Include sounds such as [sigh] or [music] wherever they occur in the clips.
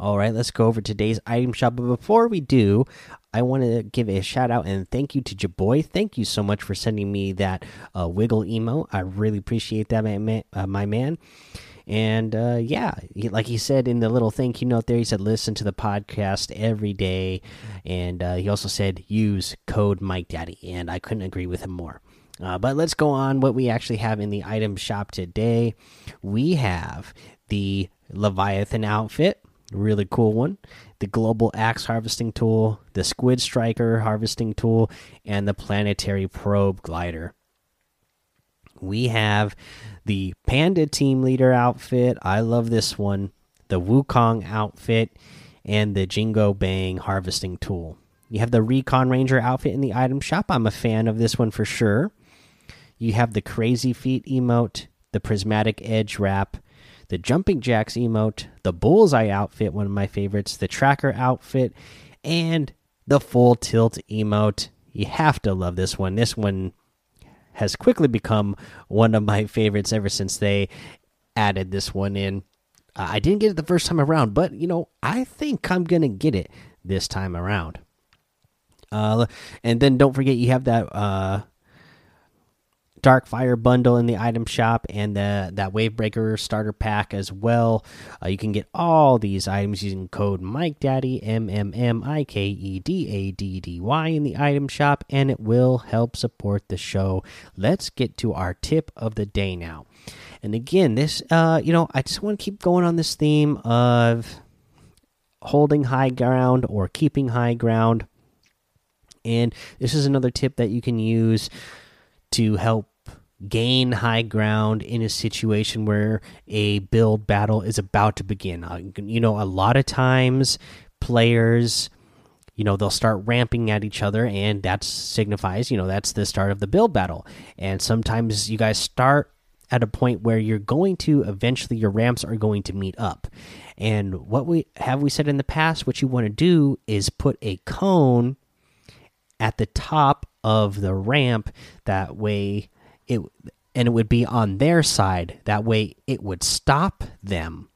All right, let's go over today's item shop. But before we do, I want to give a shout out and thank you to Jaboy. Thank you so much for sending me that uh, wiggle emo. I really appreciate that, my man. Uh, my man. And uh, yeah, like he said in the little thank you note there, he said listen to the podcast every day, and uh, he also said use code Mike Daddy, and I couldn't agree with him more. Uh, but let's go on what we actually have in the item shop today. We have the Leviathan outfit, really cool one. The Global Axe harvesting tool, the Squid Striker harvesting tool, and the Planetary Probe glider. We have the Panda Team Leader outfit. I love this one. The Wukong outfit and the Jingu Bang harvesting tool. You have the Recon Ranger outfit in the item shop. I'm a fan of this one for sure. You have the Crazy Feet emote, the Prismatic Edge wrap, the Jumping Jacks emote, the Bullseye outfit, one of my favorites, the Tracker outfit, and the Full Tilt emote. You have to love this one. This one has quickly become one of my favorites ever since they added this one in. Uh, I didn't get it the first time around, but you know, I think I'm gonna get it this time around. Uh, and then don't forget you have that uh, Dark Fire bundle in the item shop and the that Wavebreaker starter pack as well. Uh, you can get all these items using code Mike Daddy M M M I K E D A D D Y in the item shop, and it will help support the show. Let's get to our tip of the day now. And again, this uh, you know, I just want to keep going on this theme of holding high ground or keeping high ground. And this is another tip that you can use to help gain high ground in a situation where a build battle is about to begin. Uh, you know, a lot of times players, you know, they'll start ramping at each other, and that signifies, you know, that's the start of the build battle. And sometimes you guys start at a point where you're going to eventually your ramps are going to meet up. And what we have we said in the past, what you want to do is put a cone at the top of the ramp that way it and it would be on their side that way it would stop them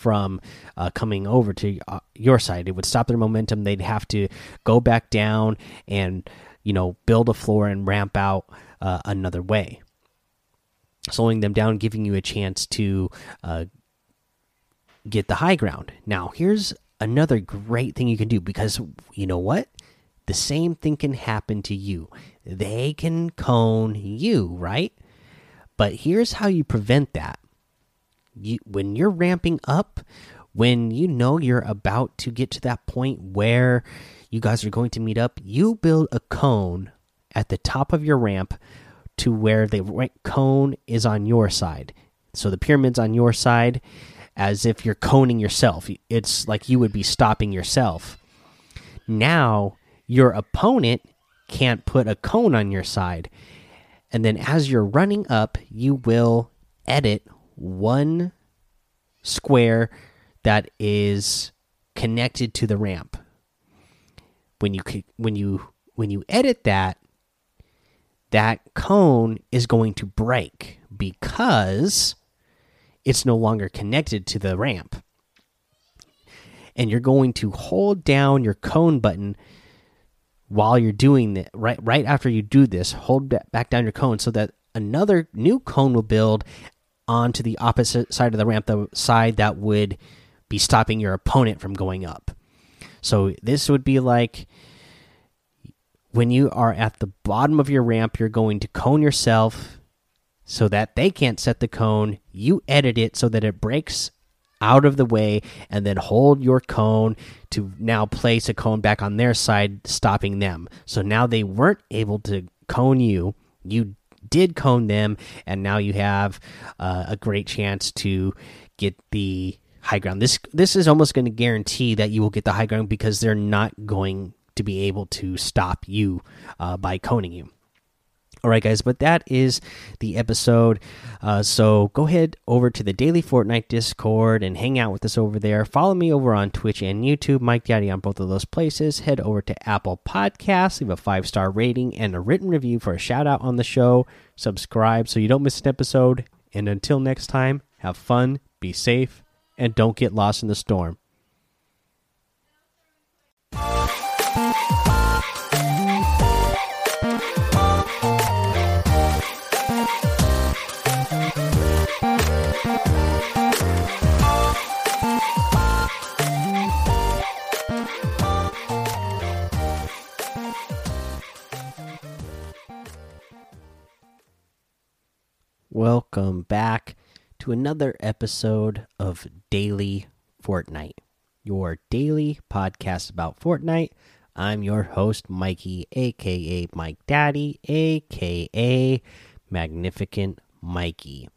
from uh, coming over to uh, your side. It would stop their momentum. They'd have to go back down and you know build a floor and ramp out uh, another way. Slowing them down giving you a chance to uh, get the high ground. Now here's another great thing you can do because you know what the same thing can happen to you. They can cone you, right? But here's how you prevent that. You, when you're ramping up, when you know you're about to get to that point where you guys are going to meet up, you build a cone at the top of your ramp to where the cone is on your side. So the pyramid's on your side as if you're coning yourself. It's like you would be stopping yourself. Now your opponent can't put a cone on your side. And then as you're running up, you will edit one square that is connected to the ramp. When you when you when you edit that, that cone is going to break because it's no longer connected to the ramp. And you're going to hold down your cone button while you're doing that right right after you do this hold back down your cone so that another new cone will build onto the opposite side of the ramp the side that would be stopping your opponent from going up. So this would be like when you are at the bottom of your ramp you're going to cone yourself so that they can't set the cone. You edit it so that it breaks out of the way and then hold your cone to now place a cone back on their side, stopping them. So now they weren't able to cone you. You did cone them, and now you have uh, a great chance to get the high ground. This this is almost going to guarantee that you will get the high ground because they're not going to be able to stop you uh, by coning you. All right, guys, but that is the episode. Uh, so go ahead over to the Daily Fortnite Discord and hang out with us over there. Follow me over on Twitch and YouTube, Mike Daddy on both of those places. Head over to Apple Podcasts, leave a five star rating and a written review for a shout out on the show. Subscribe so you don't miss an episode. And until next time, have fun, be safe, and don't get lost in the storm. Welcome back to another episode of Daily Fortnite, your daily podcast about Fortnite. I'm your host, Mikey, aka Mike Daddy, aka Magnificent Mikey.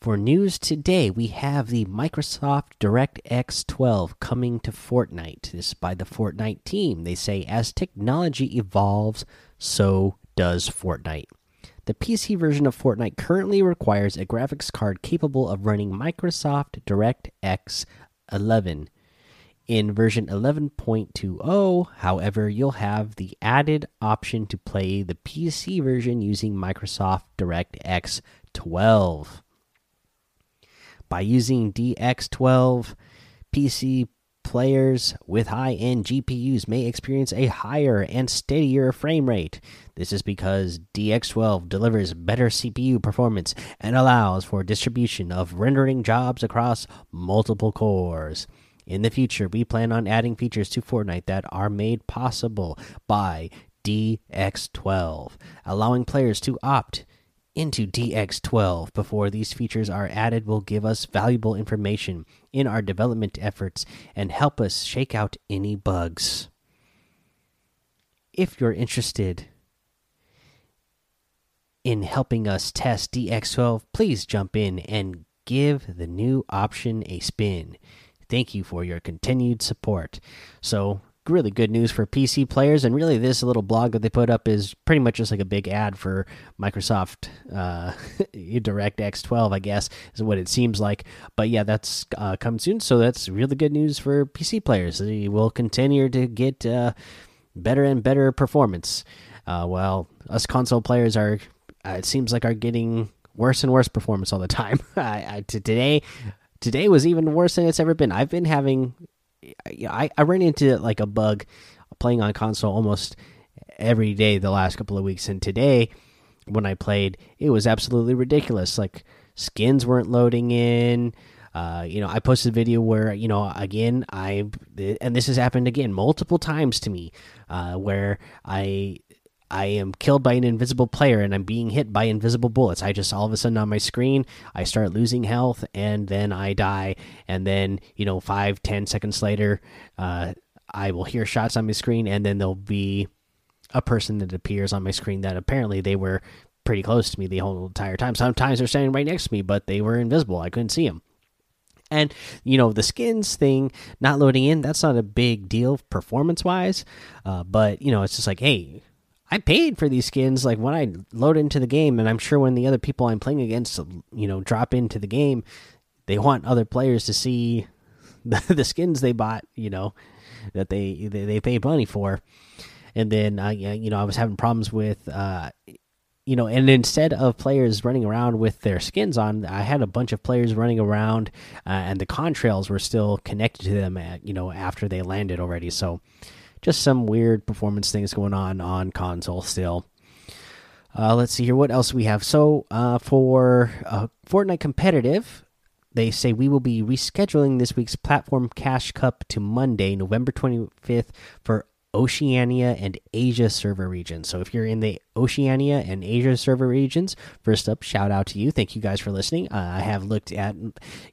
For news today, we have the Microsoft DirectX 12 coming to Fortnite. This is by the Fortnite team. They say as technology evolves, so does Fortnite. The PC version of Fortnite currently requires a graphics card capable of running Microsoft DirectX 11. In version 11.20, however, you'll have the added option to play the PC version using Microsoft DirectX 12. By using DX12, PC players with high end GPUs may experience a higher and steadier frame rate. This is because DX12 delivers better CPU performance and allows for distribution of rendering jobs across multiple cores. In the future, we plan on adding features to Fortnite that are made possible by DX12, allowing players to opt into DX12 before these features are added will give us valuable information in our development efforts and help us shake out any bugs. If you're interested in helping us test DX12, please jump in and give the new option a spin. Thank you for your continued support. So, really good news for PC players. And really, this little blog that they put up is pretty much just like a big ad for Microsoft uh, [laughs] DirectX 12, I guess, is what it seems like. But yeah, that's uh, coming soon. So that's really good news for PC players. They will continue to get uh, better and better performance. Uh, while us console players are, uh, it seems like, are getting worse and worse performance all the time. [laughs] I, I, today, today was even worse than it's ever been. I've been having I, I ran into like a bug playing on console almost every day the last couple of weeks, and today when I played, it was absolutely ridiculous. Like skins weren't loading in. Uh, you know, I posted a video where you know again I and this has happened again multiple times to me, uh, where I I am killed by an invisible player and I'm being hit by invisible bullets. I just all of a sudden on my screen, I start losing health and then I die. And then, you know, five, ten seconds later, uh, I will hear shots on my screen and then there'll be a person that appears on my screen that apparently they were pretty close to me the whole entire time. Sometimes they're standing right next to me, but they were invisible. I couldn't see them. And you know the skins thing not loading in that's not a big deal performance wise, uh, but you know it's just like hey I paid for these skins like when I load into the game, and I'm sure when the other people I'm playing against, you know, drop into the game, they want other players to see [laughs] the, the skins they bought, you know, that they they, they paid money for. And then, uh, you know, I was having problems with, uh, you know, and instead of players running around with their skins on, I had a bunch of players running around, uh, and the contrails were still connected to them at, you know, after they landed already. So just some weird performance things going on on console still. Uh, let's see here. What else we have? So uh, for uh, Fortnite competitive, they say we will be rescheduling this week's platform cash cup to Monday, November 25th for Oceania and Asia server regions. So if you're in the Oceania and Asia server regions, first up, shout out to you. Thank you guys for listening. Uh, I have looked at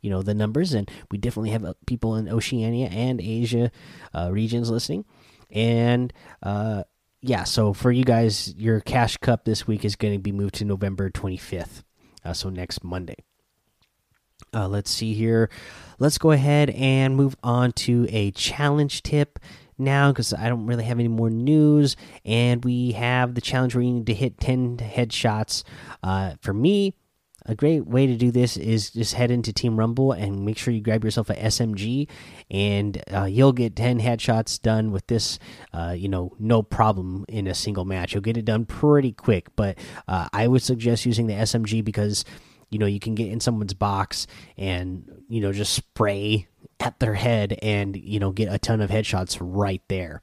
you know the numbers, and we definitely have uh, people in Oceania and Asia uh, regions listening. And uh, yeah, so for you guys, your cash cup this week is going to be moved to November 25th. Uh, so next Monday. Uh, let's see here. Let's go ahead and move on to a challenge tip now because I don't really have any more news. And we have the challenge where you need to hit 10 headshots. Uh, for me, a great way to do this is just head into Team Rumble and make sure you grab yourself a SMG, and uh, you'll get 10 headshots done with this, uh, you know, no problem in a single match. You'll get it done pretty quick, but uh, I would suggest using the SMG because, you know, you can get in someone's box and, you know, just spray at their head and, you know, get a ton of headshots right there.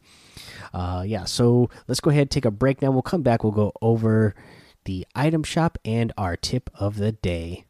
Uh, yeah, so let's go ahead take a break now. We'll come back, we'll go over the item shop, and our tip of the day.